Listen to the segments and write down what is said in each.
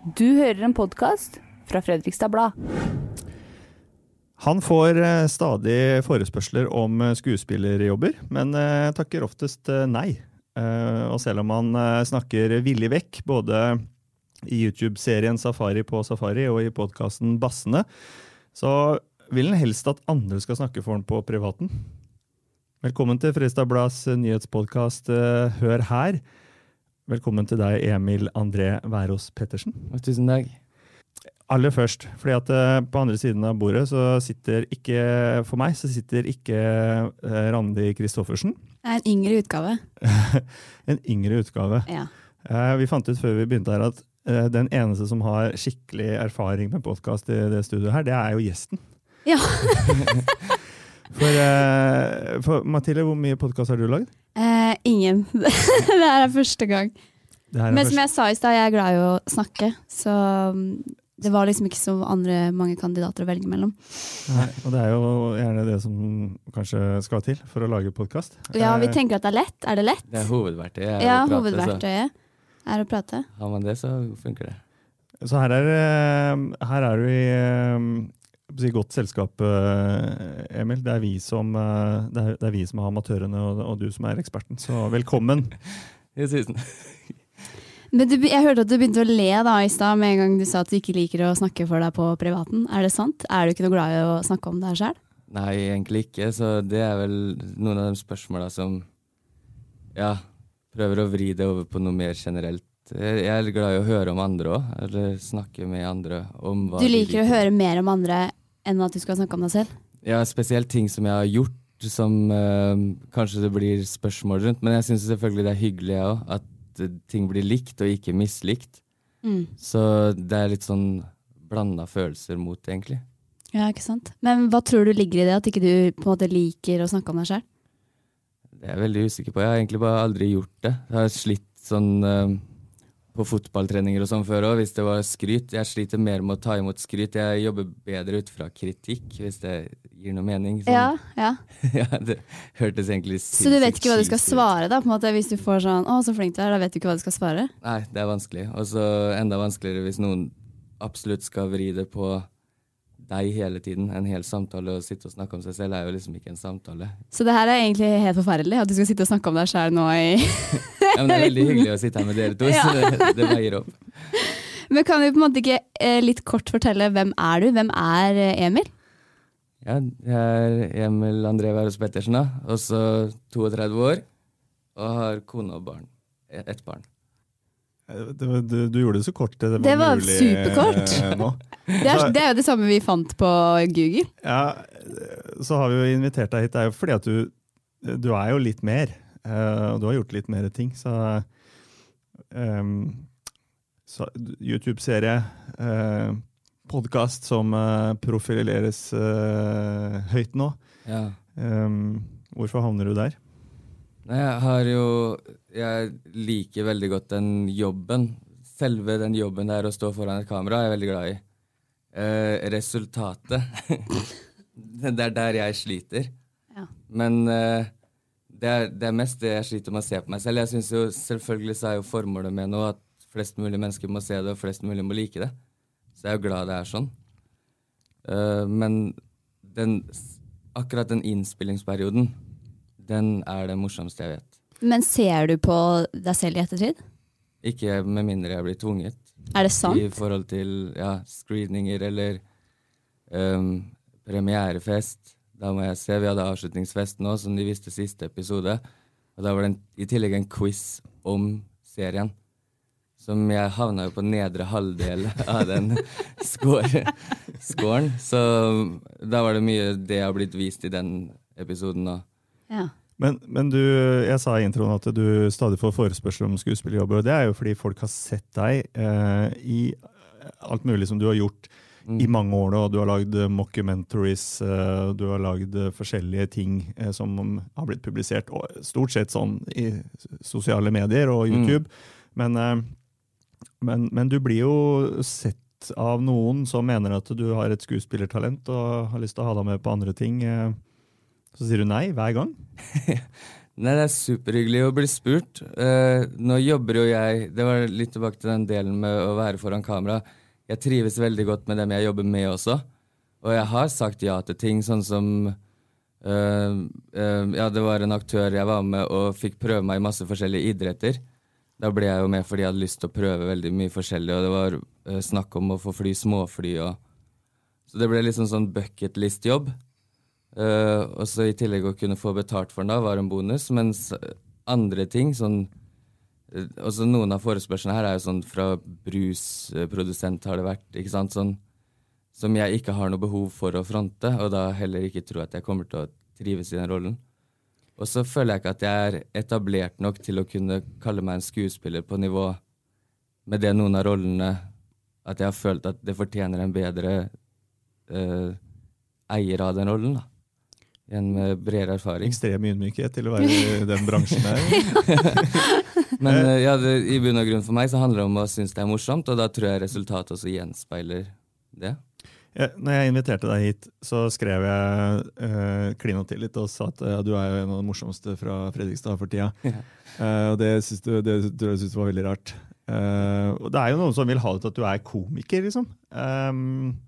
Du hører en podkast fra Fredrikstad Blad. Han får eh, stadig forespørsler om eh, skuespillerjobber, men eh, takker oftest nei. Og selv om han snakker villig vekk, både i YouTube-serien Safari på Safari og i podkasten Bassene, så vil han helst at andre skal snakke for han på privaten. Velkommen til Fredrikstad Blads nyhetspodkast Hør her. Velkommen til deg, Emil André Wærås Pettersen. Tusen takk. Aller først, fordi at eh, på andre siden av bordet så sitter ikke For meg så sitter ikke eh, Randi Christoffersen. Det er en yngre utgave. en yngre utgave. Ja. Eh, vi fant ut før vi begynte her at den eneste som har skikkelig erfaring med podkast i det studioet her, det er jo gjesten. Ja. For, uh, for Mathilde, hvor mye podkast har du lagd? Uh, ingen. det her er første gang. Er Men som jeg sa i stad, jeg er glad i å snakke. Så mm, det var liksom ikke så andre mange kandidater å velge mellom. Nei, og det er jo gjerne det som kanskje skal til for å lage podkast. Ja, vi tenker at det er lett. Er det lett? Det er hovedverktøyet. er Ja, prate, hovedverktøyet er å prate. Har man det, så funker det. Så her er, eh, her er du i eh, si, godt selskap, eh, Emil. Det er, vi som, eh, det, er, det er vi som er amatørene, og, og du som er eksperten. Så velkommen. Tusen. Men du, jeg hørte at du begynte å le da i stad med en gang du sa at du ikke liker å snakke for deg på privaten. Er det sant? Er du ikke noe glad i å snakke om det her sjøl? Nei, egentlig ikke. Så det er vel noen av de spørsmåla som Ja, prøver å vri det over på noe mer generelt. Jeg er glad i å høre om andre òg, eller snakke med andre om hva Du liker, liker å høre mer om andre enn at du skal snakke om deg selv? Ja, spesielt ting som jeg har gjort, som uh, kanskje det blir spørsmål rundt. Men jeg syns selvfølgelig det er hyggelig jeg òg, at eh, ting blir likt og ikke mislikt. Mm. Så det er litt sånn blanda følelser mot egentlig. Ja, ikke sant? Men hva tror du ligger i det, at ikke du på en måte liker å snakke om deg sjøl? Det er jeg veldig usikker på. Jeg har egentlig bare aldri gjort det. Jeg har slitt sånn eh, på fotballtreninger og sånn før òg, hvis det var skryt. Jeg sliter mer med å ta imot skryt. Jeg jobber bedre ut fra kritikk, hvis det gir noe mening. Sånn- Ja, ja. ja, det hørtes egentlig Så du vet ikke hva du skal svare, da? på en måte Hvis du får sånn 'Å, så flink du er', da vet du ikke hva du skal svare? Nei, det er vanskelig. Og så enda vanskeligere hvis noen absolutt skal vri det på deg hele tiden. En hel samtale og sitte og snakke om seg selv er jo liksom ikke en samtale. Så det her er egentlig helt forferdelig, at du skal sitte og snakke om deg sjæl nå i Ja, men det er veldig hyggelig å sitte her med dere to, så det, det veier opp. Men kan vi på en måte ikke eh, litt kort fortelle hvem er du? Hvem er eh, Emil? Ja, jeg er Emil André Wærås Pettersen, da. Også 32 år. Og har kone og barn. E- Ett barn. Det, du, du gjorde det så kort det var, Det var mulig superkort. eh, nå. Det er, det er jo det samme vi fant på Google. Ja, så har vi jo invitert deg hit. Det er jo fordi at du, du er jo litt mer. Eh, Og du har gjort litt mer ting, så, um, så YouTube-serie, uh, podkast som uh, profileres uh, høyt nå. Ja. Um, hvorfor havner du der? Jeg har jo Jeg liker veldig godt den jobben. Selve den jobben der å stå foran et kamera er jeg veldig glad i. Eh, resultatet Det er der jeg sliter. Ja. Men eh, det, er, det er mest det jeg sliter med å se på meg selv. Jeg synes jo Selvfølgelig så er jo formålet med noe at flest mulig mennesker må se det, og flest mulig må like det. Så jeg er jo glad det er sånn. Uh, men den, akkurat den innspillingsperioden, den er det morsomste jeg vet. Men ser du på deg selv i ettertid? Ikke med mindre jeg blir tvunget. Er det sant? I forhold til ja, screening-er eller um, premierefest. Da må jeg se. Vi hadde avslutningsfest nå, som de visste siste episode. Og da var det en, i tillegg en quiz om serien. Som jeg havna jo på nedre halvdel av den score, scoren. Så da var det mye det har blitt vist i den episoden nå. Ja. Men, men du, jeg sa i introen at du stadig får forespørsel om skuespillerjobber. og Det er jo fordi folk har sett deg eh, i alt mulig som du har gjort i mange år nå. Du har lagd eh, mockumentaries, eh, du har lagd eh, forskjellige ting som har blitt publisert stort sett sånn i sosiale medier og YouTube. Men, eh, men, men du blir jo sett av noen som mener at du har et skuespillertalent og har lyst til å ha deg med på andre ting. Så sier du nei hver gang. Nei, det er superhyggelig å bli spurt. Uh, nå jobber jo jeg Det var litt tilbake til den delen med å være foran kamera. Jeg trives veldig godt med dem jeg jobber med også. Og jeg har sagt ja til ting, sånn som øh, øh, Ja, det var en aktør jeg var med og fikk prøve meg i masse forskjellige idretter. Da ble jeg jo med fordi jeg hadde lyst til å prøve veldig mye forskjellig, og det var øh, snakk om å få fly småfly og Så det ble liksom sånn bucket list-jobb. Uh, og så i tillegg å kunne få betalt for den da, var en bonus. Mens andre ting, sånn Også noen av forespørslene her er jo sånn fra brusprodusent har det vært, ikke sant. Sånn som jeg ikke har noe behov for å fronte, og da heller ikke tror at jeg kommer til å trives i den rollen. Og så føler jeg ikke at jeg er etablert nok til å kunne kalle meg en skuespiller på nivå med det noen av rollene At jeg har følt at det fortjener en bedre uh, eier av den rollen. da. En med bredere erfaring. Ekstrem ydmykhet til å være i den bransjen her. Men uh, ja, det, i bunn og grunn for meg så handler det om å synes det er morsomt, og da tror jeg resultatet også gjenspeiler det. Ja, når jeg inviterte deg hit, så skrev jeg uh, klina til litt og sa at ja, du er jo en av de morsomste fra Fredrikstad for tida. Ja. Uh, og det, synes du, det tror jeg synes var veldig rart. Uh, og det er jo noen som vil ha det til at du er komiker, liksom. Um,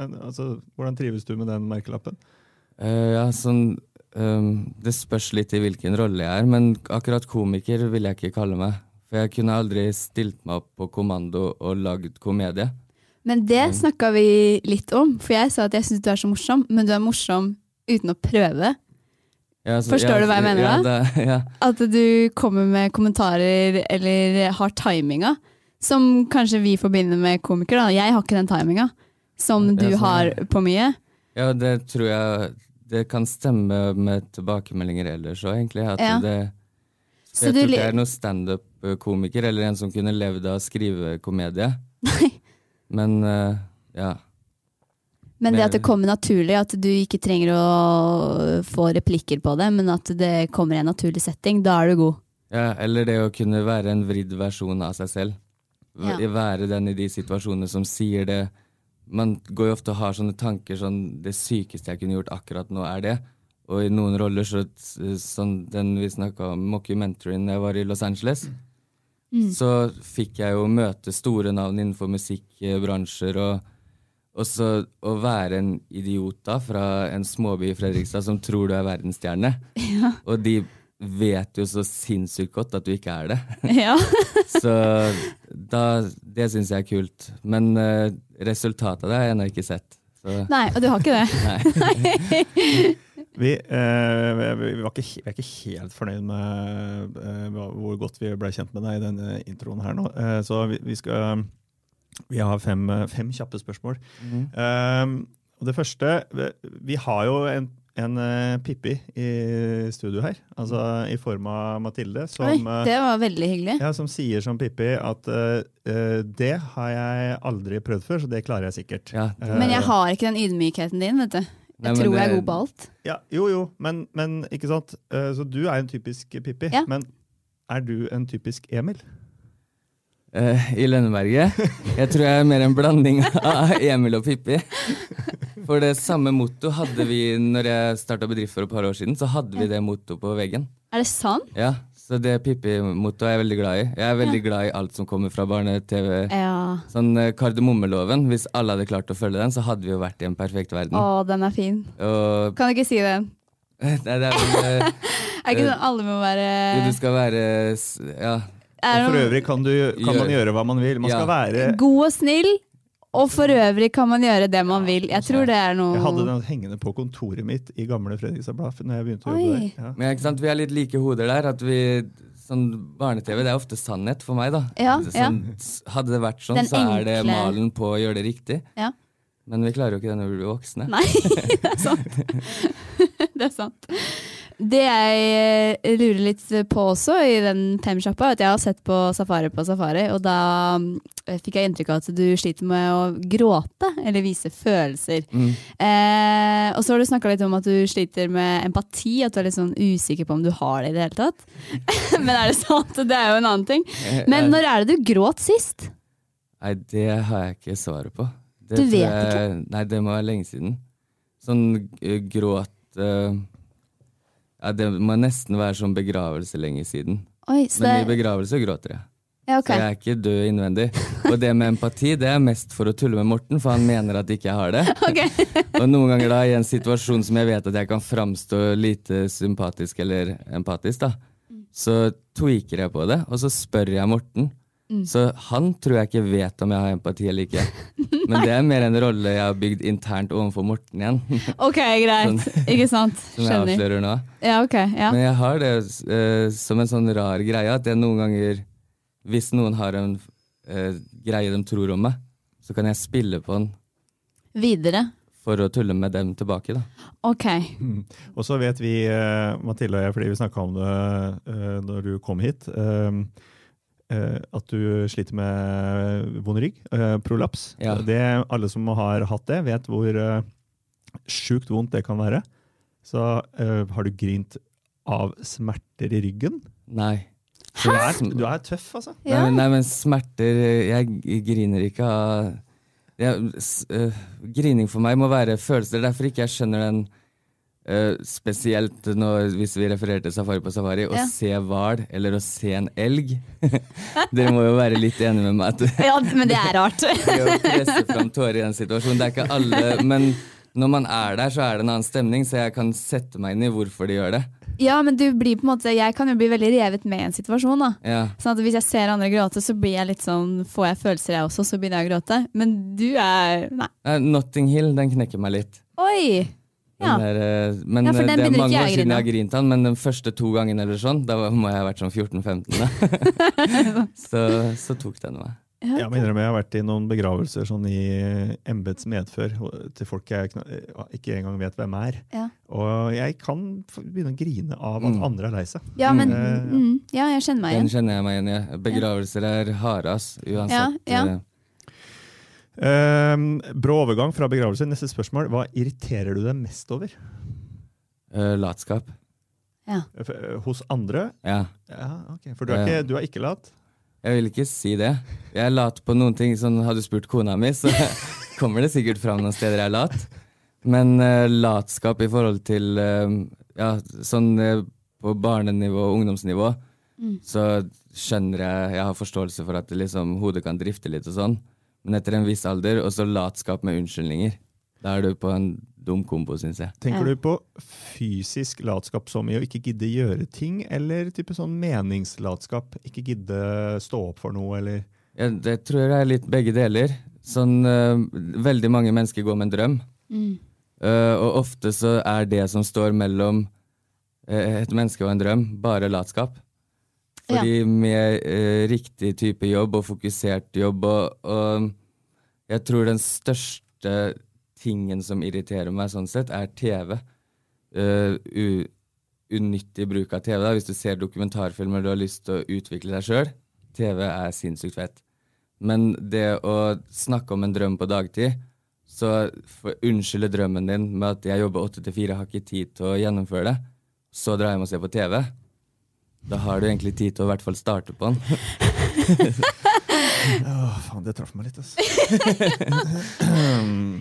altså, hvordan trives du med den merkelappen? Uh, ja, sånn um, Det spørs litt i hvilken rolle jeg er, men akkurat komiker vil jeg ikke kalle meg. For jeg kunne aldri stilt meg opp på kommando og lagd komedie. Men det snakka vi litt om, for jeg sa at jeg syns du er så morsom, men du er morsom uten å prøve. Ja, så- Forstår du hva jeg mener ja, da? Det, ja. At du kommer med kommentarer eller har timinga, som kanskje vi forbinder med komikere. Jeg har ikke den timinga som du Ja, sånn, har på mye. ja, det tror jeg Det kan stemme med tilbakemeldinger ellers òg, egentlig. At Ja. det, Så jeg tror ikke jeg er noen standup-komiker eller en som kunne levd av å skrive komedie. Men uh, ja. Men det at det kommer naturlig, at du ikke trenger å få replikker på det, men at det kommer i en naturlig setting, da er du god. ja. Eller det å kunne være en vridd versjon av seg selv. Ja. Være den i de situasjonene som sier det. Man går jo ofte og har sånne tanker sånn Det sykeste jeg kunne gjort akkurat nå, er det. Og i noen roller, så, sånn den vi snakka om, mockumentaryen da jeg var i Los Angeles, så fikk jeg jo møte store navn innenfor musikkbransjer. Og, og så å være en idiot da, fra en småby i Fredrikstad som tror du er verdensstjerne. Og de vet jo så sinnssykt godt at du ikke er det. Ja. Så da, det syns jeg er kult. Men uh, resultatet av det har jeg ennå ikke sett. Så Nei, og du har ikke det. Vi, uh, vi, ikke, vi er ikke helt fornøyd med uh, hvor godt vi ble kjent med deg i denne introen her nå. Så vi, vi skal Vi har fem, fem kjappe spørsmål. Og det første vi- Vi har jo en, en uh, Pippi i studio her, altså i form av Mathilde, som, Oi, eh, det var veldig hyggelig. ja, som sier som Pippi at uh, det har jeg aldri prøvd før, så det klarer jeg sikkert. ja, Eh, Men jeg har ikke den ydmykheten din, vet du. Jeg Nei, tror jeg er god på alt. Ja, jo, jo, men, men ikke sant? Uh, Så du er en typisk Pippi. Ja. Men er du en typisk Emil? Eh, I Lønneberget? Jeg tror jeg er mer en blanding av Emil og Pippi. For det samme motto hadde vi når jeg starta bedrift for et par år siden. Så hadde vi det motto på veggen. Er det sant? Ja, Så det Pippi-mottoet er jeg veldig glad i. Jeg er veldig glad i alt som kommer fra barne-TV. Ja. Sånn eh, Kardemommeloven. Hvis alle hadde klart å følge den, så hadde vi jo vært i en perfekt verden. Å, den er fin. Og Kan du ikke si den? Nei, det er vel eh, Er ikke sånn alle må være jo, Du skal være Ja. Og for øvrig kan, du, kan man gjøre hva man vil. Man skal være God og snill, og for øvrig kan man gjøre det man vil. Jeg tror det er noe Jeg hadde den hengende på kontoret mitt i gamle Fredrikstad Blad. Når jeg begynte å Oi. der. Ja. Men ikke sant, vi er litt like hoder der. At vi Sånn Barne-TV det er ofte sannhet for meg, da. Ja, sånn, ja. Hadde det vært sånn, Den så er det enkle- malen på å gjøre det riktig. Ja. Men vi klarer jo ikke det når vi blir voksne. Nei, det er sant. det er sant. Det jeg eh, lurer litt på også i den femsjappa, at jeg har sett på Safari på Safari, og da eh, fikk jeg inntrykk av at du sliter med å gråte, eller vise følelser. Mm. Eh, og så har du snakka litt om at du sliter med empati, at du er litt sånn usikker på om du har det i det hele tatt. Men er det sant? Det er jo en annen ting. Men Eh, når er det du gråt sist? Nei, det har jeg ikke svaret på. Det Du vet jeg, Nei, det må være lenge siden. Sånn gråt eh, Ja, det må nesten være sånn begravelse lenge siden. Oi, Men i det, begravelse gråter jeg. ja, okay. Så jeg er ikke død innvendig. Og det med empati det er mest for å tulle med Morten, for han mener at ikke jeg har det. Okay. Og noen ganger da i en situasjon som jeg vet at jeg kan framstå lite sympatisk eller empatisk, da, så tweaker jeg på det, og så spør jeg Morten. Så han tror jeg ikke vet om jeg har empati eller ikke. Men det er mer en rolle jeg har bygd internt overfor Morten igjen. Ok, greit. Ikke sant. Som jeg avslører nå. Ja, ok. Ja. Men jeg har det uh, som en sånn rar greie at jeg noen ganger Hvis noen har en uh, greie de tror om meg, så kan jeg spille på den Videre. for å tulle med dem tilbake. da. Ok. Og så vet vi, uh, Mathilde og jeg, fordi vi snakka om det uh, når du kom hit, eh, at du sliter med vond rygg, eh, prolaps. Ja. Det, alle som har hatt det, vet hvor uh, sjukt vondt det kan være. Så eh, har du grint av smerter i ryggen? Nei. Du er, du er tøff, altså. Nei, Ja. men, nei, men smerter Jeg griner ikke av jeg, øh, Grining for meg må være følelser. Derfor ikke jeg skjønner den øh, Spesielt når, hvis vi refererer til Safari på safari, å Ja. se hval eller å se en elg. Dere må jo være litt enige med meg at ja, men det er rart. det å presse fram tårer i den situasjonen, det er ikke alle Men når man er der, så er det en annen stemning, så jeg kan sette meg inn i hvorfor de gjør det. Ja, men du blir på en måte Jeg kan jo bli veldig revet med i en situasjon. da Ja. Sånn at Hvis jeg ser andre gråte, så blir jeg litt sånn får jeg følelser jeg også, så begynner jeg å gråte. Men du er Nei. Uh, Notting Hill, den knekker meg litt. Oi! Den Ja. Der, eh, men Ja, for eh, den det er mange år siden jeg har grint han, men de første to gangene eller sånn, da må jeg ha vært sånn 14-15. så, så tok den meg. Jeg må innrømme jeg har vært i noen begravelser sånn i embets medfør til folk jeg ikke engang vet hvem er. Ja. Og jeg kan begynne å grine av at Mm. andre er lei seg. Ja, men Mm. mm, Ja, jeg kjenner meg Den igjen. kjenner jeg meg igjen i. Begravelser er harde, ass. Uansett. Ja, ja. Eh, Ehm, brå overgang fra begravelse. Neste spørsmål. Hva irriterer du deg mest over? Uh, latskap. Ja. Eh, Hos andre? Ja. Ja, okay. For du er, ikke, du er ikke lat? Jeg vil ikke si det. Jeg er lat på noen ting. Sånn, hadde du spurt kona mi, så kommer det sikkert fram noen steder jeg er lat. Men uh, latskap i forhold til uh, Ja, sånn uh, på barnenivå og ungdomsnivå, så skjønner jeg Jeg har forståelse for at det liksom, hodet kan drifte litt og sånn. Men etter en viss alder, og så latskap med unnskyldninger. Da er du på en dum kombo, syns jeg. Tenker du på fysisk latskap som i å ikke gidde gjøre ting, eller type sånn meningslatskap? Ikke gidde stå opp for noe, eller Ja, det tror jeg er litt begge deler. Sånn, uh, veldig mange mennesker går med en drøm. Mm. Uh, og ofte så er det som står mellom eh, et menneske og en drøm, bare latskap. Fordi med eh, riktig type jobb og fokusert jobb og, og Jeg tror den største tingen som irriterer meg sånn sett, er TV. Uh, unyttig bruk av TV. Da. Hvis du ser dokumentarfilmer du har lyst til å utvikle deg sjøl, TV er sinnssykt fett. Men det å snakke om en drøm på dagtid, så unnskylde drømmen din med at jeg jobber åtte til fire, har ikke tid til å gjennomføre det, så drar jeg hjem og ser på TV. Da har du egentlig tid til å i hvert fall starte på den. Åh, faen, det traff meg litt, altså.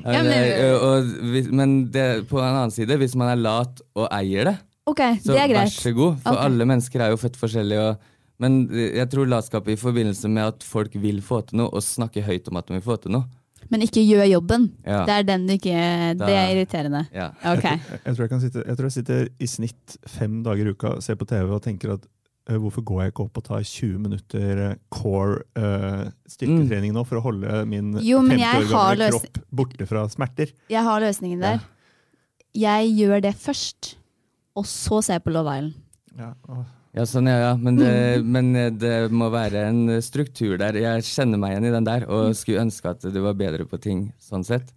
Ja, men- det, er- og, hvis- men det, på en annen side, hvis man er lat og eier det, Ok, så det er vær greit. så god. For Ok. alle mennesker er jo født forskjellige. Og, men jeg tror latskap i forbindelse med at folk vil få til noe, og snakke høyt om at de vil få til noe. Men ikke gjør jobben. Ja. Det er den du ikke Det er irriterende. Ja. Okay. Jeg, jeg, tror jeg, kan sitte, jeg tror jeg sitter i snitt fem dager i uka, ser på TV og tenker at eh, hvorfor går jeg ikke opp og tar 20 minutter eh, core uh, styrketrening nå for å holde min Jo, 50 jeg år gamle løs- kropp borte fra smerter? Jeg har løsningen der. Jeg gjør det først, og så ser jeg på Love Island. Ja, åh. Ja, sånn, ja, ja. Men det, men eh, det må være en struktur der. Jeg kjenner meg igjen i den der, og skulle ønske at du var bedre på ting sånn sett.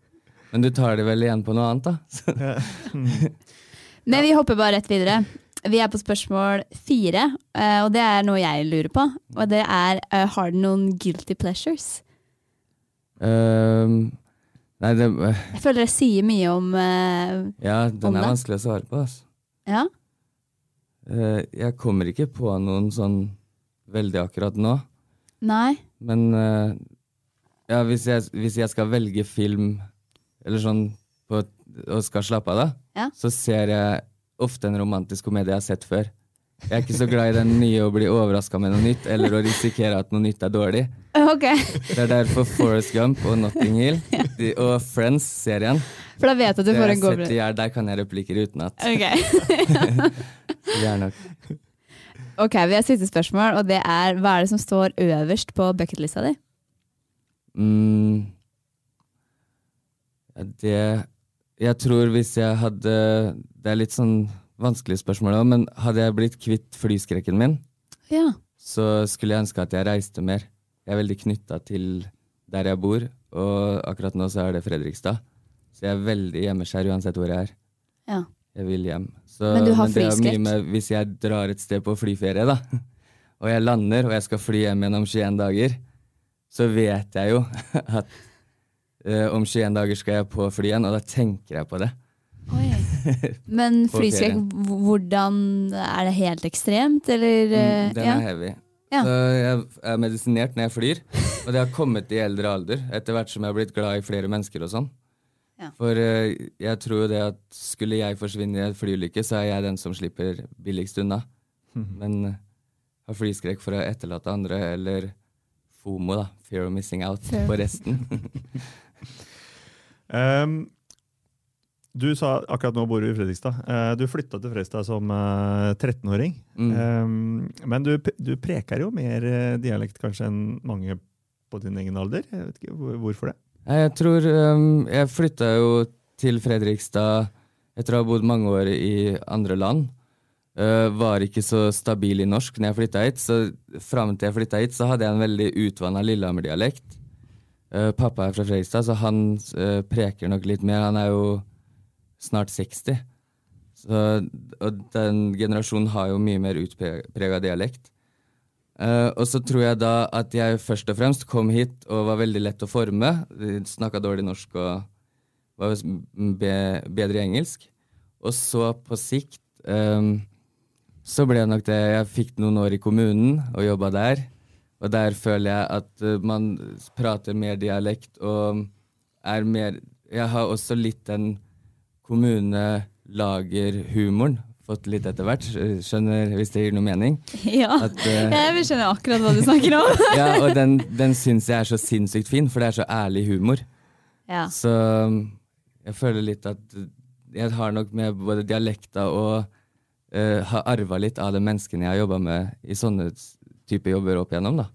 Men du tar det vel igjen på noe annet, da? Men vi hopper bare rett videre. Vi er på spørsmål fire, eh, og det er noe jeg lurer på. Og det er eh, har du noen guilty pleasures? Um, nei, det Jeg føler det sier mye om uh, Ja, Om den er det? vanskelig å svare på, altså. Ja? Eh, jeg kommer ikke på noen sånn veldig akkurat nå. Nei? Men eh, ja, hvis jeg, hvis jeg skal velge film eller sånn på, og skal slappe av, da, Ja. så ser jeg ofte en romantisk komedie jeg har sett før. Jeg er ikke så glad i den nye å bli overraska med noe nytt, eller å risikere at noe nytt er dårlig. Ok, Det er derfor Forest Gump og Notting Hill de, og Friends-serien For da vet du at du får en god. Der kan jeg replikker utenat. Ok. Er nok ok, vi har siste spørsmål, og det er hva er det som står øverst på bucketlista di? mm, Det Jeg tror hvis jeg hadde Det er litt sånn vanskelig spørsmål òg, men hadde jeg blitt kvitt flyskrekken min, Ja. så skulle jeg ønske at jeg reiste mer. Jeg er veldig knytta til der jeg bor, og akkurat nå så er det Fredrikstad. Så jeg er veldig hjemmeskjær uansett hvor jeg er. ja. Jeg vil hjem. Så, Men du har med Hvis jeg drar et sted på flyferie, da, og jeg lander og jeg skal fly hjem igjen om 21 dager, så vet jeg jo at uh, om 21 dager skal jeg på fly igjen, og da tenker jeg på det. Oi. Men flyskrekk, hvordan Er det helt ekstremt, eller? eh, Mm, den ja. er heavy. Ja. Så jeg er medisinert når jeg flyr, og det har kommet i eldre alder, etter hvert som jeg har blitt glad i flere mennesker og sånn. Ja. For uh, jeg tror jo det at skulle jeg forsvinne i en flyulykke, så er jeg den som slipper billigst unna. Men uh, har flyskrekk for å etterlate andre, eller FOMO, da. Fear of missing out på resten. um, du sa akkurat nå bor du i Fredrikstad. Uh, du flytta til Fredrikstad som uh, 13-åring. Mm. Um, men du, du preker jo mer eh, dialekt kanskje enn mange på din egen alder. Jeg vet ikke hvor- Hvorfor det? Jeg tror um, Jeg flytta jo til Fredrikstad etter å ha bodd mange år i andre land. Uh, var ikke så stabil i norsk når jeg flytta hit, så fram til jeg flytta hit, så hadde jeg en veldig utvanna Lillehammer-dialekt. Uh, pappa er fra Fredrikstad, så han uh, preker nok litt mer. Han er jo snart 60. Så, og den generasjonen har jo mye mer utprega dialekt. Eh, og så tror jeg da at jeg først og fremst kom hit og var veldig lett å forme. Snakka dårlig norsk og var be, bedre i engelsk. Og så på sikt um, så ble det nok det Jeg fikk noen år i kommunen og jobba der. Og der føler jeg at eh, man prater mer dialekt og er mer Jeg har også litt den kommunelagerhumoren fått litt etter hvert. Skjønner, hvis det gir noe mening. Ja. At, uh, Jeg vil skjønne akkurat hva du snakker om. ja, og den, den syns jeg er så sinnssykt fin, for det er så ærlig humor. Ja. Så um, jeg føler litt at jeg har nok med både dialekta og uh, har arva litt av de menneskene jeg har jobba med i sånne typer jobber opp igjennom. da.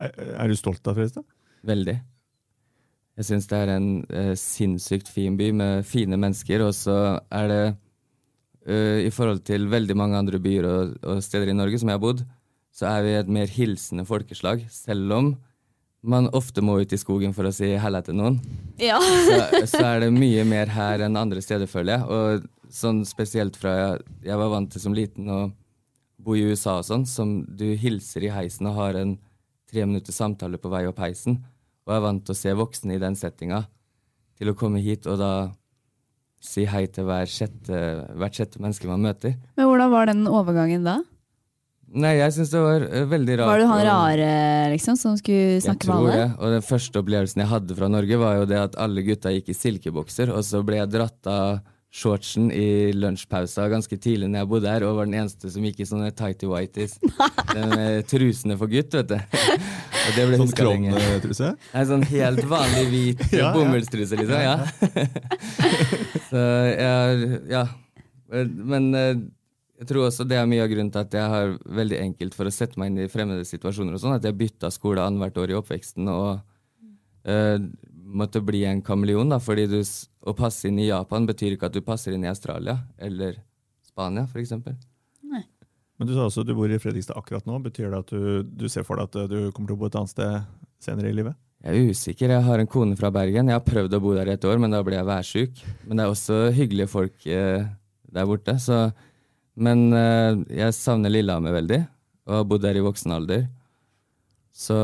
Er, er du stolt av Fredrikstad? Veldig. Jeg syns det er en uh, sinnssykt fin by med fine mennesker, og så er det eh, I forhold til veldig mange andre byer og, og steder i Norge som jeg har bodd, så er vi et mer hilsende folkeslag. Selv om man ofte må ut i skogen for å si hella til noen, ja. så, så er det mye mer her enn andre steder, føler jeg. Og sånn spesielt fra jeg, jeg var vant til som liten å bo i USA og sånn, som du hilser i heisen og har en tre minutter samtale på vei opp heisen, og er vant til å se voksne i den settinga, til å komme hit og da si hei til hver sjette, hvert sjette menneske man møter. Men hvordan var den overgangen da? Nei, jeg syns det var eh, veldig rart. Var du han rare liksom, som skulle snakke med alle? Jeg tror det. Og den første opplevelsen jeg hadde fra Norge, var jo det at alle gutta gikk i silkebokser, og så ble jeg dratt av shortsen i lunsjpausa ganske tidlig når jeg bodde her, og var den eneste som gikk i sånne tighty whities. Den med trusene for gutt, vet du. Og det ble Sånn klovnetruse? Nei, sånn helt vanlig hvit Ja, ja. bomullstruse, liksom. Ja. så jeg Ja. Men eh, jeg tror også det er mye av grunnen til at jeg har veldig enkelt for å sette meg inn i fremmede situasjoner. og sånn, At jeg bytta skole annethvert år i oppveksten og eh, måtte bli en kameleon. da, fordi du, Å passe inn i Japan betyr ikke at du passer inn i Australia eller Spania, f.eks. Men du sa også at du bor i Fredrikstad akkurat nå. Betyr det at du, du ser for deg at du kommer til å bo et annet sted senere i livet? Jeg er usikker. Jeg har en kone fra Bergen. Jeg har prøvd å bo der i et år, men da ble jeg værsjuk. Men det er også hyggelige folk eh, der borte. Så, men eh, jeg savner Lillehammer veldig, og har bodd der i voksen alder. Så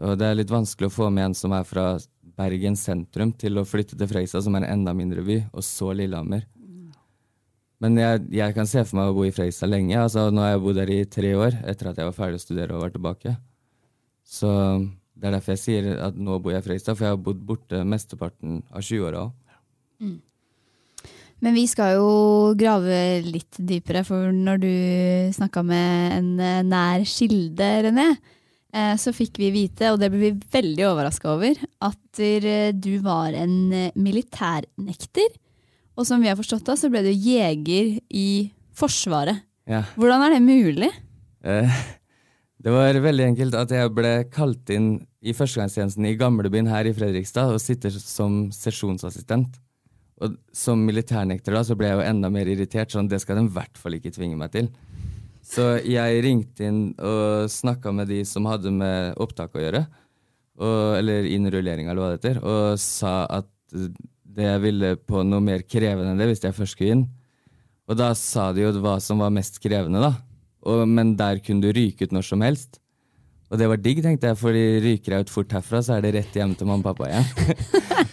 og det er litt vanskelig å få med en som er fra Bergen sentrum, til å flytte til Fredrikstad, som er en enda mindre by, og så Lillehammer. Men jeg, jeg kan se for meg å bo i Fredrikstad lenge. Altså, nå har jeg bodd der i tre år, etter at jeg var ferdig å studere og var tilbake. Så det er derfor jeg sier at nå bor jeg i Fredrikstad, for jeg har bodd borte mesteparten av 20-åra òg. Men vi skal jo grave litt dypere, for når du snakka med en eh, nær kilde, René, så fikk vi vite, og det ble vi veldig overraska over, at eh, du var en eh, militærnekter. Og som vi har forstått det, så ble du jeger i Forsvaret. Ja. Hvordan er det mulig? Eh, det var veldig enkelt at jeg ble kalt inn i førstegangstjenesten i gamlebyen her i Fredrikstad og sitter som sesjonsassistent. Og som militærnekter da, så ble jeg jo enda mer irritert, sånn det skal de i hvert fall ikke tvinge meg til. Så jeg ringte inn og snakka med de som hadde med opptak å gjøre, og, eller innrullering eller hva det heter, og sa at det jeg ville på noe mer krevende enn det hvis jeg først skulle inn. Og da sa de jo hva som var mest krevende, da. Og, men der kunne du ryke ut når som helst. Og det var digg, tenkte jeg, for ryker jeg ut fort herfra, så er det rett hjem til mamma og pappa igjen.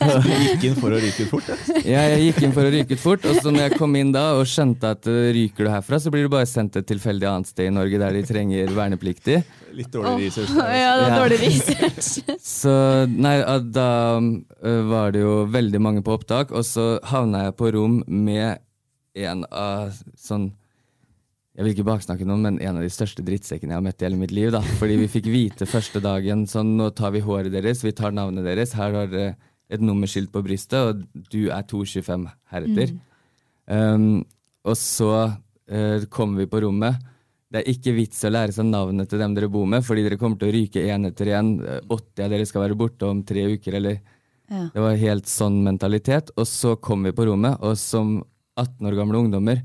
Du gikk inn for å ryke ut fort? Ja. Ja, jeg gikk inn for å ryke ut fort, og så når jeg kom inn da og skjønte at uh, ryker du herfra, så blir du bare sendt et tilfeldig annet sted i Norge der de trenger vernepliktig. Litt dårlig research. Ja, det var dårlig research. Så nei, da uh, var det jo veldig mange på opptak, og så havna jeg på rom med en av sånn jeg vil ikke baksnakke noen, men en av de største drittsekkene jeg har møtt i hele mitt liv. da. Fordi vi fikk vite første dagen sånn Nå tar vi håret deres, vi tar navnet deres. Her har dere et nummerskilt på brystet, og du er 225 heretter. Um, og så uh, kommer vi på rommet. Det er ikke vits å lære seg navnet til dem dere bor med, fordi dere kommer til å ryke én etter én. 80 av dere skal være borte om tre uker, eller Ja. Det var helt sånn mentalitet. Og så kom vi på rommet, og som 18 år gamle ungdommer,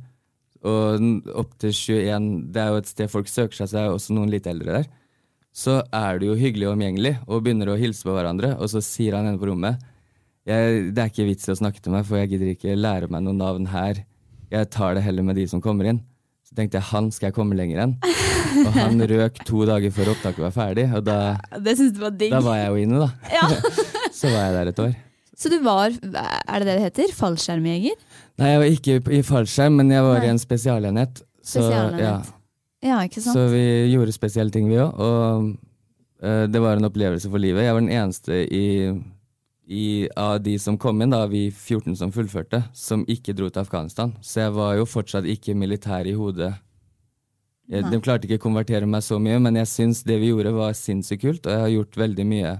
og opp til 21, det er jo et sted folk søker seg, så er også noen litt eldre der, så er du jo hyggelig og omgjengelig, og begynner å hilse på hverandre, og så sier han henne på rommet jeg, det er ikke vits i å snakke til meg, for jeg gidder ikke lære meg noen navn her. Jeg tar det heller med de som kommer inn. Så tenkte jeg han skal jeg komme lenger enn. Og han røk to dager før opptaket var ferdig, og da, Det synes du var digg. da var jeg jo inne, da. Ja. Så var jeg der et år. Så du var, er det det det heter? Fallskjermjeger? Nei, jeg var ikke i fallskjerm, men jeg var Nei. i en spesialenhet. Så, Spesialenhet. Ja, Ja, ikke sant? så vi gjorde spesielle ting, vi òg. Og uh, det var en opplevelse for livet. Jeg var den eneste i, i, av de som kom inn, da, vi 14 som fullførte, som ikke dro til Afghanistan. Så jeg var jo fortsatt ikke militær i hodet. Jeg, de klarte ikke å konvertere meg så mye, men jeg syns det vi gjorde, var sinnssykt kult, og jeg har gjort veldig mye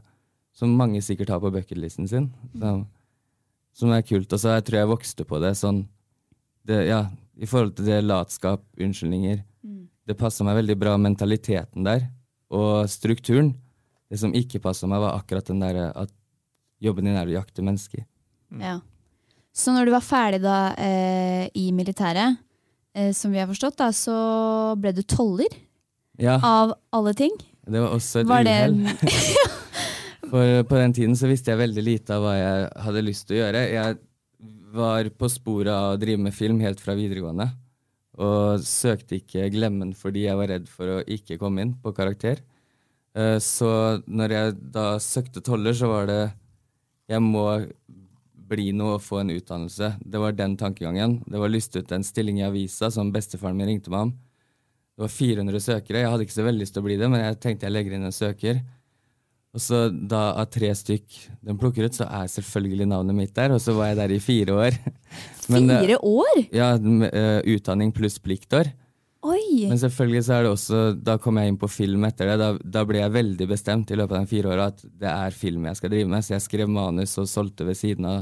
som mange sikkert har på bucketlisten sin. Så, som er kult. Og så jeg tror jeg vokste på det sånn det, Ja, i forhold til det latskap, unnskyldninger. Det passa meg veldig bra, mentaliteten der, og strukturen. Det som ikke passa meg, var akkurat den derre at jobben din er å jakte mennesker. Ja. Så når du var ferdig da eh, i militæret, eh, som vi har forstått, da, så ble du toller Ja, av alle ting. det var også et Var det uhell. For på den tiden så visste jeg veldig lite av hva jeg hadde lyst til å gjøre. Jeg var på sporet av å drive med film helt fra videregående. Og søkte ikke Glemmen fordi jeg var redd for å ikke komme inn på karakter. Eh, Så når jeg da søkte toller, så var det Jeg må bli noe og få en utdannelse. Det var den tankegangen. Det var lyst ut en stilling i avisa som bestefaren min ringte meg om. Det var 400 søkere. Jeg hadde ikke så veldig lyst til å bli det, men jeg tenkte jeg legger inn en søker. Og så da av tre stykk den plukker ut, så er selvfølgelig navnet mitt der. Og så var jeg der i fire år. Men, eh, Fire år? Ja, eh, utdanning pluss pliktår. Oi! Men selvfølgelig så er det også Da kom jeg inn på film etter det. Da, da ble jeg veldig bestemt i løpet av de fire åra at det er film jeg skal drive med. Så jeg skrev manus og solgte ved siden av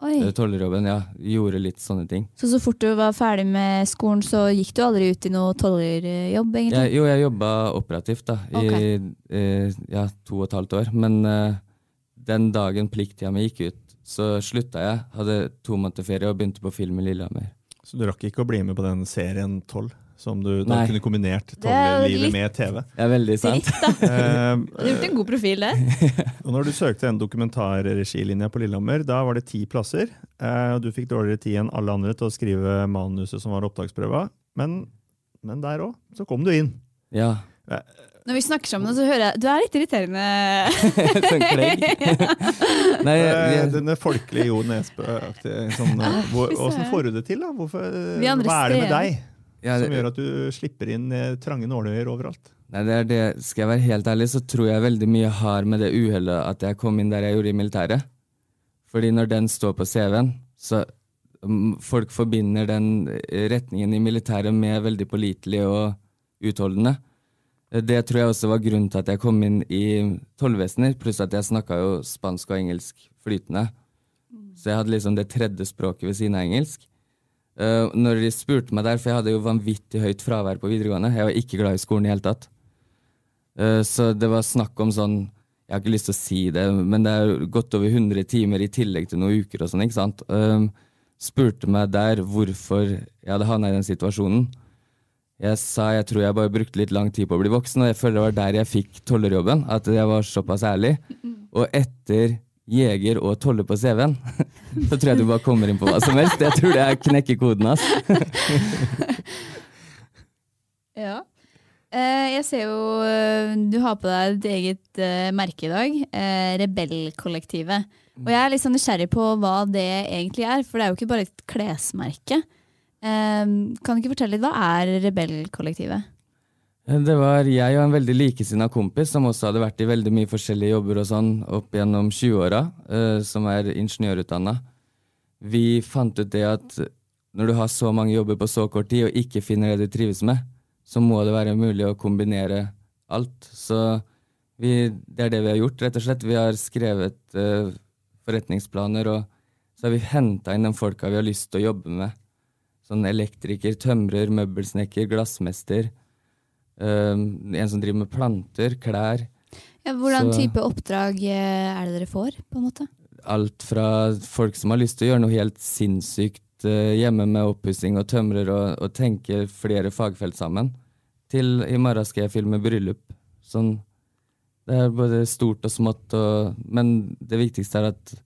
Oi. tollerjobben. Ja, gjorde litt sånne ting. Så så fort du var ferdig med skolen, så gikk du aldri ut i noe tollerjobb, egentlig? Ja, jo, jeg jobba operativt da, i eh, ja, to og et halvt år. Men eh, den dagen plikttida mi gikk ut, så slutta jeg. Hadde to måneder ferie og begynte på film i Lillehammer. Så du rakk ikke å bli med på den serien 12, som du da Nei. kunne kombinert er litt- med TV? Det er veldig sant. Dritt, da. Eh, Du har gjort en god profil, det. og når du søkte en dokumentarregilinje på Lillehammer, da var det ti plasser. eh, og du fikk dårligere tid enn alle andre til å skrive manuset som var opptaksprøva. Men, men der òg, så kom du inn. Ja. Når vi snakker sammen, så hører jeg Du er litt irriterende. sånn klegg. Nei, Eh, jeg, Denne folkelige Jo Nesbø-aktige sånn, eh. Hvordan får du det til, da? Hvorfor, eh, hva er det med deg ja, som gjør at du slipper inn eh, trange nåløyer overalt? Nei, det er det. Skal jeg være helt ærlig, så tror jeg veldig mye har med det uhellet at jeg kom inn der jeg gjorde i militæret. Fordi når den står på CV-en, så mm, folk forbinder den eh, retningen i militæret med veldig pålitelig og utholdende. Eh, Det tror jeg også var grunnen til at jeg kom inn i tollvesener, pluss at jeg snakka jo spansk og engelsk flytende. Så jeg hadde liksom det tredje språket ved siden av engelsk. Eh, når de spurte meg der, for jeg hadde jo vanvittig høyt fravær på videregående, jeg var ikke glad i skolen i hele tatt. Uh, så det var snakk om sånn Jeg har ikke lyst til å si det, men det er godt over 100 timer i tillegg til noen uker og sånn, ikke sant. Uh, spurte meg der hvorfor jeg hadde havna i den situasjonen. Jeg sa jeg tror jeg bare brukte litt lang tid på å bli voksen, og jeg føler det var der jeg fikk tollerjobben. At jeg var såpass ærlig. Og etter jeger og toller på CV-en, så tror jeg du bare kommer inn på hva som helst. Jeg tror det er knekkekoden hans. Ja. Eh, jeg ser jo eh, du har på deg et eget eh, merke i dag. Rebellkollektivet. Og jeg er litt sånn nysgjerrig på hva det egentlig er, for det er jo ikke bare et klesmerke. Kan du ikke fortelle litt, hva er Rebellkollektivet? Det var jeg og en veldig likesinna kompis som også hadde vært i veldig mye forskjellige jobber og sånn opp gjennom 20-åra, eh, som er ingeniørutdanna. Vi fant ut det at når du har så mange jobber på så kort tid og ikke finner det du trives med, så må det være mulig å kombinere alt. Så vi, det er det vi har gjort, rett og slett. Vi har skrevet uh, forretningsplaner, og så har vi henta inn de folka vi har lyst til å jobbe med. Sånn elektriker, tømrer, møbelsnekker, glassmester. Um, en som driver med planter, klær. Ja, hvordan Så- type oppdrag eh, er det dere får, på en måte? Alt fra folk som har lyst til å gjøre noe helt sinnssykt eh, hjemme med oppussing og tømrer og, og tenke flere fagfelt sammen, til i morgen skal jeg filme bryllup. Sånn, det er både stort og smått, og, men det viktigste er at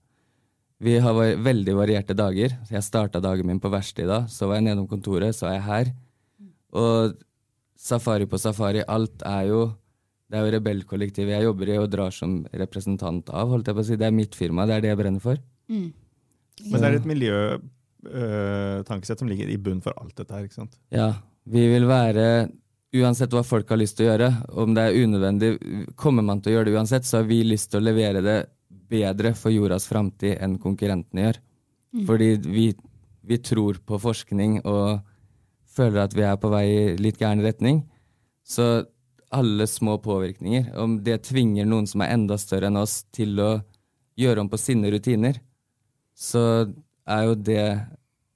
vi har veldig varierte dager. Jeg starta dagen min på verkstedet i dag, så var jeg nedom kontoret, så er jeg her. Og safari på safari, alt er jo Det er jo rebellkollektivet jeg jobber i og drar som representant av. holdt jeg på å si. Det er mitt firma, det er det jeg brenner for. Mm. Men det er et miljøtankesett som ligger i bunn for alt dette her. ikke sant? Ja, vi vil være Uansett hva folk har lyst til å gjøre, om det er unødvendig, kommer man til å gjøre det uansett, så har vi lyst til å levere det bedre for jordas framtid enn konkurrentene gjør. Fordi vi, vi tror på forskning og føler at vi er på vei i litt gæren retning. Så alle små påvirkninger, om det tvinger noen som er enda større enn oss, til å gjøre om på sine rutiner, så er jo det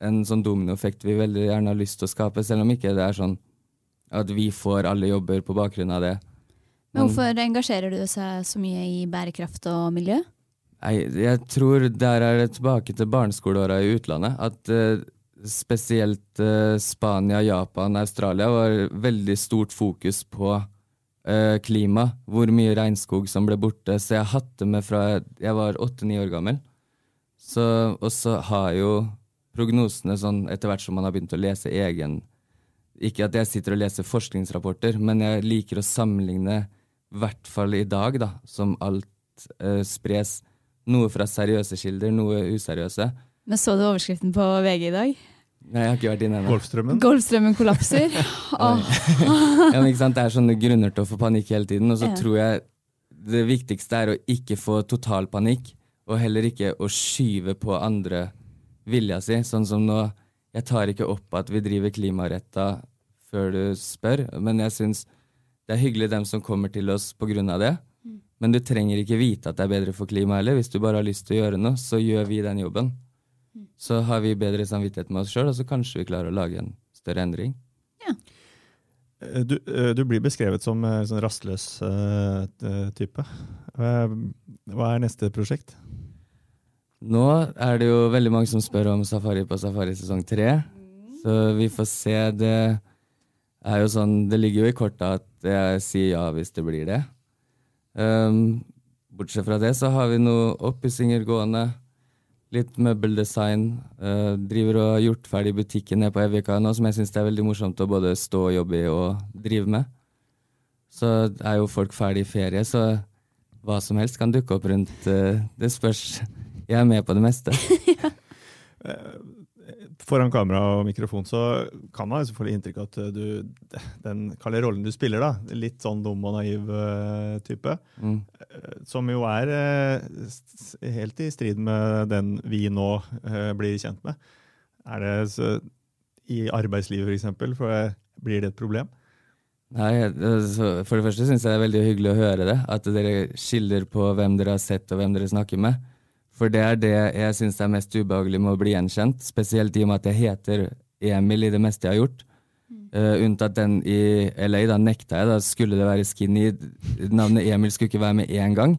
en sånn dominoeffekt vi veldig gjerne har lyst til å skape, selv om ikke det er sånn at vi får alle jobber på bakgrunn av det. Men hvorfor engasjerer du seg så mye i bærekraft og miljø? Nei, jeg tror der er det tilbake til barneskoleåra i utlandet. At eh, spesielt eh, Spania, Japan, Australia var veldig stort fokus på eh, klima. Hvor mye regnskog som ble borte. Så jeg har med fra jeg var åtte-ni år gammel. Og så har jo prognosene sånn etter hvert som man har begynt å lese egen Ikke at jeg sitter og leser forskningsrapporter, men jeg liker å sammenligne, i hvert fall i dag, da, som alt eh, spres. Noe fra seriøse kilder, noe useriøse. Men Så du overskriften på VG i dag? Nei, jeg har ikke vært inne ennå. Golfstrømmen. Golfstrømmen kollapser. oh. Ja, men ikke sant? Det er sånne grunner til å få panikk hele tiden. Og så Ja. tror jeg det viktigste er å ikke få total panikk, og heller ikke å skyve på andre vilja si. Sånn som nå, jeg tar ikke opp at vi driver klimaretta før du spør, men jeg syns det er hyggelig dem som kommer til oss av det. Men du trenger ikke vite at det er bedre for klimaet heller. Hvis du bare har lyst til å gjøre noe, så gjør vi den jobben. Så har vi bedre samvittighet med oss sjøl, og så kanskje vi klarer å lage en større endring. Ja. Du, eh, du blir beskrevet som en sånn rastløs uh, type. Eh, Hva er neste prosjekt? Nå er det jo veldig mange som spør om Safari på Safari sesong tre. Så vi får se. Det er jo sånn Det ligger jo i korta at jeg sier ja hvis det blir det. Um, bortsett fra det så har vi noe oppussinger gående. Litt møbeldesign. Uh, driver og har gjort ferdig butikken nede på Evika nå, som jeg syns er veldig morsomt å både stå og jobbe i og drive med. Så er jo folk ferdig i ferie, så hva som helst kan dukke opp rundt. uh, det spørs. Jeg er med på det meste. Foran kamera og mikrofon så kan man få inntrykk av at du, den kalde rollen du spiller, da, litt sånn dum og naiv eh, type, Mm. eh, som jo er eh, helt i strid med den vi nå eh, blir kjent med. Er det så, I arbeidslivet, for eksempel, for, eh, blir det et problem? Nei, altså, For det første syns jeg det er veldig hyggelig å høre det. At dere skiller på hvem dere har sett og hvem dere snakker med. For det er det jeg syns er mest ubehagelig med å bli gjenkjent. Spesielt i og med at jeg heter Emil i det meste jeg har gjort. Uh, unntatt den i LA. Da nekta jeg. Da skulle det være skinny. Navnet Emil skulle ikke være med én gang.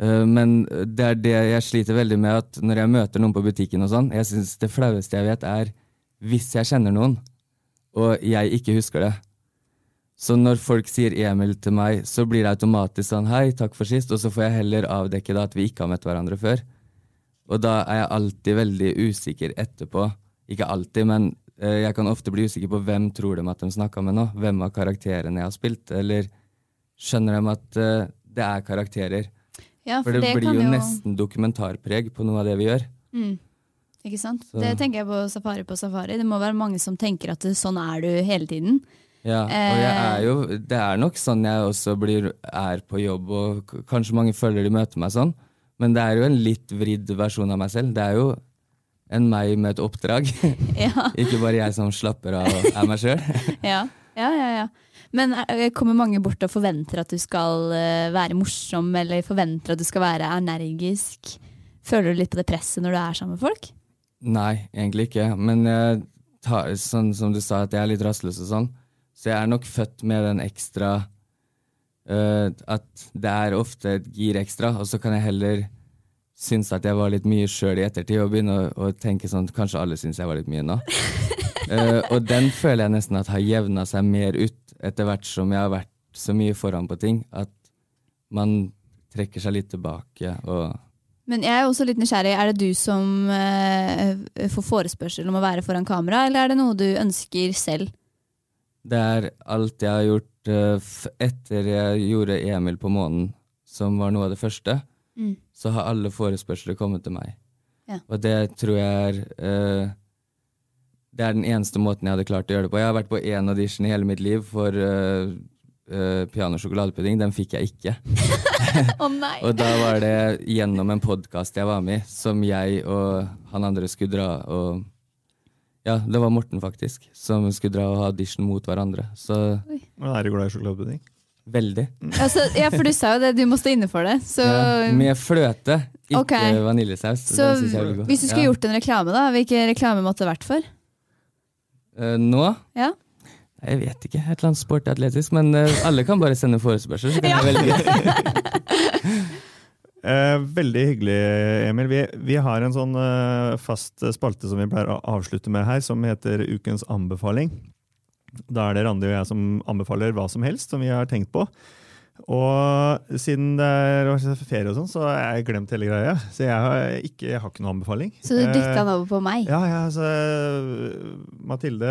Uh, men det er det jeg sliter veldig med, at når jeg møter noen på butikken og sånn, jeg synes det flaueste jeg vet, er hvis jeg kjenner noen, og jeg ikke husker det. Så når folk sier Emil til meg, så blir det automatisk sånn hei, takk for sist, og så får jeg heller avdekke da at vi ikke har møtt hverandre før. Og da er jeg alltid veldig usikker etterpå. Ikke alltid, men uh, jeg kan ofte bli usikker på hvem tror de at de snakka med nå. Hvem av karakterene jeg har spilt, eller skjønner de at uh, det er karakterer? Ja, For det, blir kan jo nesten dokumentarpreg på noe av det vi gjør. Mm. Ikke sant? Så- Det tenker jeg på Safari på Safari. Det må være mange som tenker at sånn er du hele tiden. Ja, og jeg Eh. er jo, det er nok sånn jeg også blir, er på jobb, og kanskje mange føler de møter meg sånn, men det er jo en litt vridd versjon av meg selv. Det er jo en meg med et oppdrag, Ja, ikke bare jeg som slapper av og er meg sjøl. ja, ja. ja, ja. Men eh, kommer mange bort og forventer at du skal eh, være morsom, eller forventer at du skal være energisk? Føler du litt på det presset når du er sammen med folk? Nei, egentlig ikke, men tar, sånn som du sa, at jeg er litt rastløs og sånn, så jeg er nok født med den ekstra uh, At det er ofte et gir ekstra, og så kan jeg heller synes at jeg var litt mye sjøl i ettertid, og begynne å, å tenke sånn Kanskje alle syns jeg var litt mye nå. uh, og den føler jeg nesten at har jevna seg mer ut etter hvert som jeg har vært så mye foran på ting, at man trekker seg litt tilbake og Men jeg er også litt nysgjerrig. Er det du som eh, får forespørsel om å være foran kamera, eller er det noe du ønsker selv? Det er alt jeg har gjort eh, etter jeg gjorde Emil på månen, som var noe av det første. Mm. Så har alle forespørsler kommet til meg. Ja. Og det tror jeg er uh, Det er den eneste måten jeg hadde klart å gjøre det på. Jeg har vært på én audition i hele mitt liv for uh, piano- og sjokoladepudding. Den fikk jeg ikke. Nei! Og da var det gjennom en podkast jeg var med i, som jeg og han andre skulle dra og Ja, det var Morten, faktisk, som skulle dra og ha audition mot hverandre. Så Men Er du glad i sjokoladepudding? veldig. Altså, ja, for du sa jo det, du må stå inne for det. Så, Ja, med fløte, ikke okay. vaniljesaus. så god. hvis du skulle Ja. gjort en reklame, da, hvilken reklame måtte det vært for? Uh, Nå? Ja. Jeg vet ikke. Et eller annet sporty atletisk. Men uh, alle kan bare sende forespørsel, så kan jeg velge. Eh, veldig hyggelig, Emil. Vi, vi har en sånn eh, fast spalte som vi pleier å avslutte med her, som heter Ukens anbefaling. Da er det Randi og jeg som anbefaler hva som helst som vi har tenkt på. Og siden det er ferie og sånn, så har jeg glemt hele greia. Så jeg har ikke, jeg har ikke noen anbefaling. Så du dytta Eh, den over på meg? Ja, ja, så, Mathilde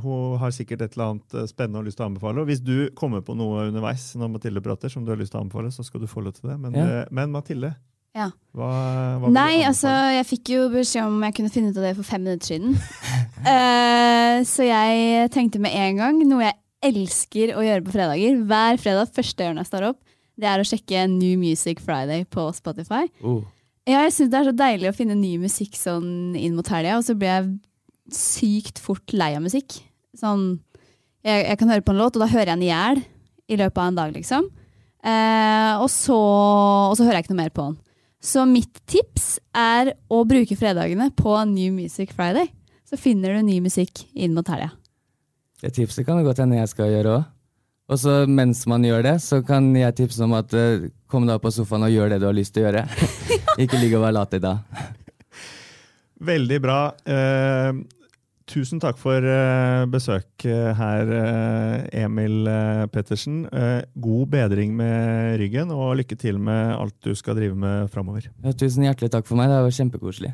hun har sikkert et eller annet spennende og lyst til å anbefale. Og hvis du kommer på noe underveis når Mathilde prater, som du har lyst til å anbefale, så skal du få lov til det. Men, Ja. eh, men Mathilde, Ja. hva, hva Nei, altså, jeg fikk jo beskjed om jeg kunne finne ut av det for fem minutter siden. uh, så jeg tenkte med en gang, noe jeg elsker å gjøre på fredager, hver fredag, første jeg jeg står opp, det er å sjekke New Music Friday på Spotify. Uh. Ja, jeg syns det er så deilig å finne ny musikk sånn inn mot helga, og så blir jeg sykt fort lei av musikk. Sånn, jeg, jeg kan høre på en låt, og da hører jeg den i hjel i løpet av en dag, liksom. Eh, og, så, og så hører jeg ikke noe mer på den. Så mitt tips er å bruke fredagene på New Music Friday. Så finner du ny musikk inn mot helga. Det tipset kan det godt hende jeg skal gjøre òg. Og så mens man gjør det, så kan jeg tipse om at uh, kom deg opp på sofaen og gjør det du har lyst til å gjøre. ikke ligge og være lat i dag. Veldig bra. Uh, tusen takk for uh, besøk her, Emil Pettersen. God bedring med ryggen, og lykke til med alt du skal drive med framover. Ja, tusen hjertelig takk for meg, det var kjempekoselig.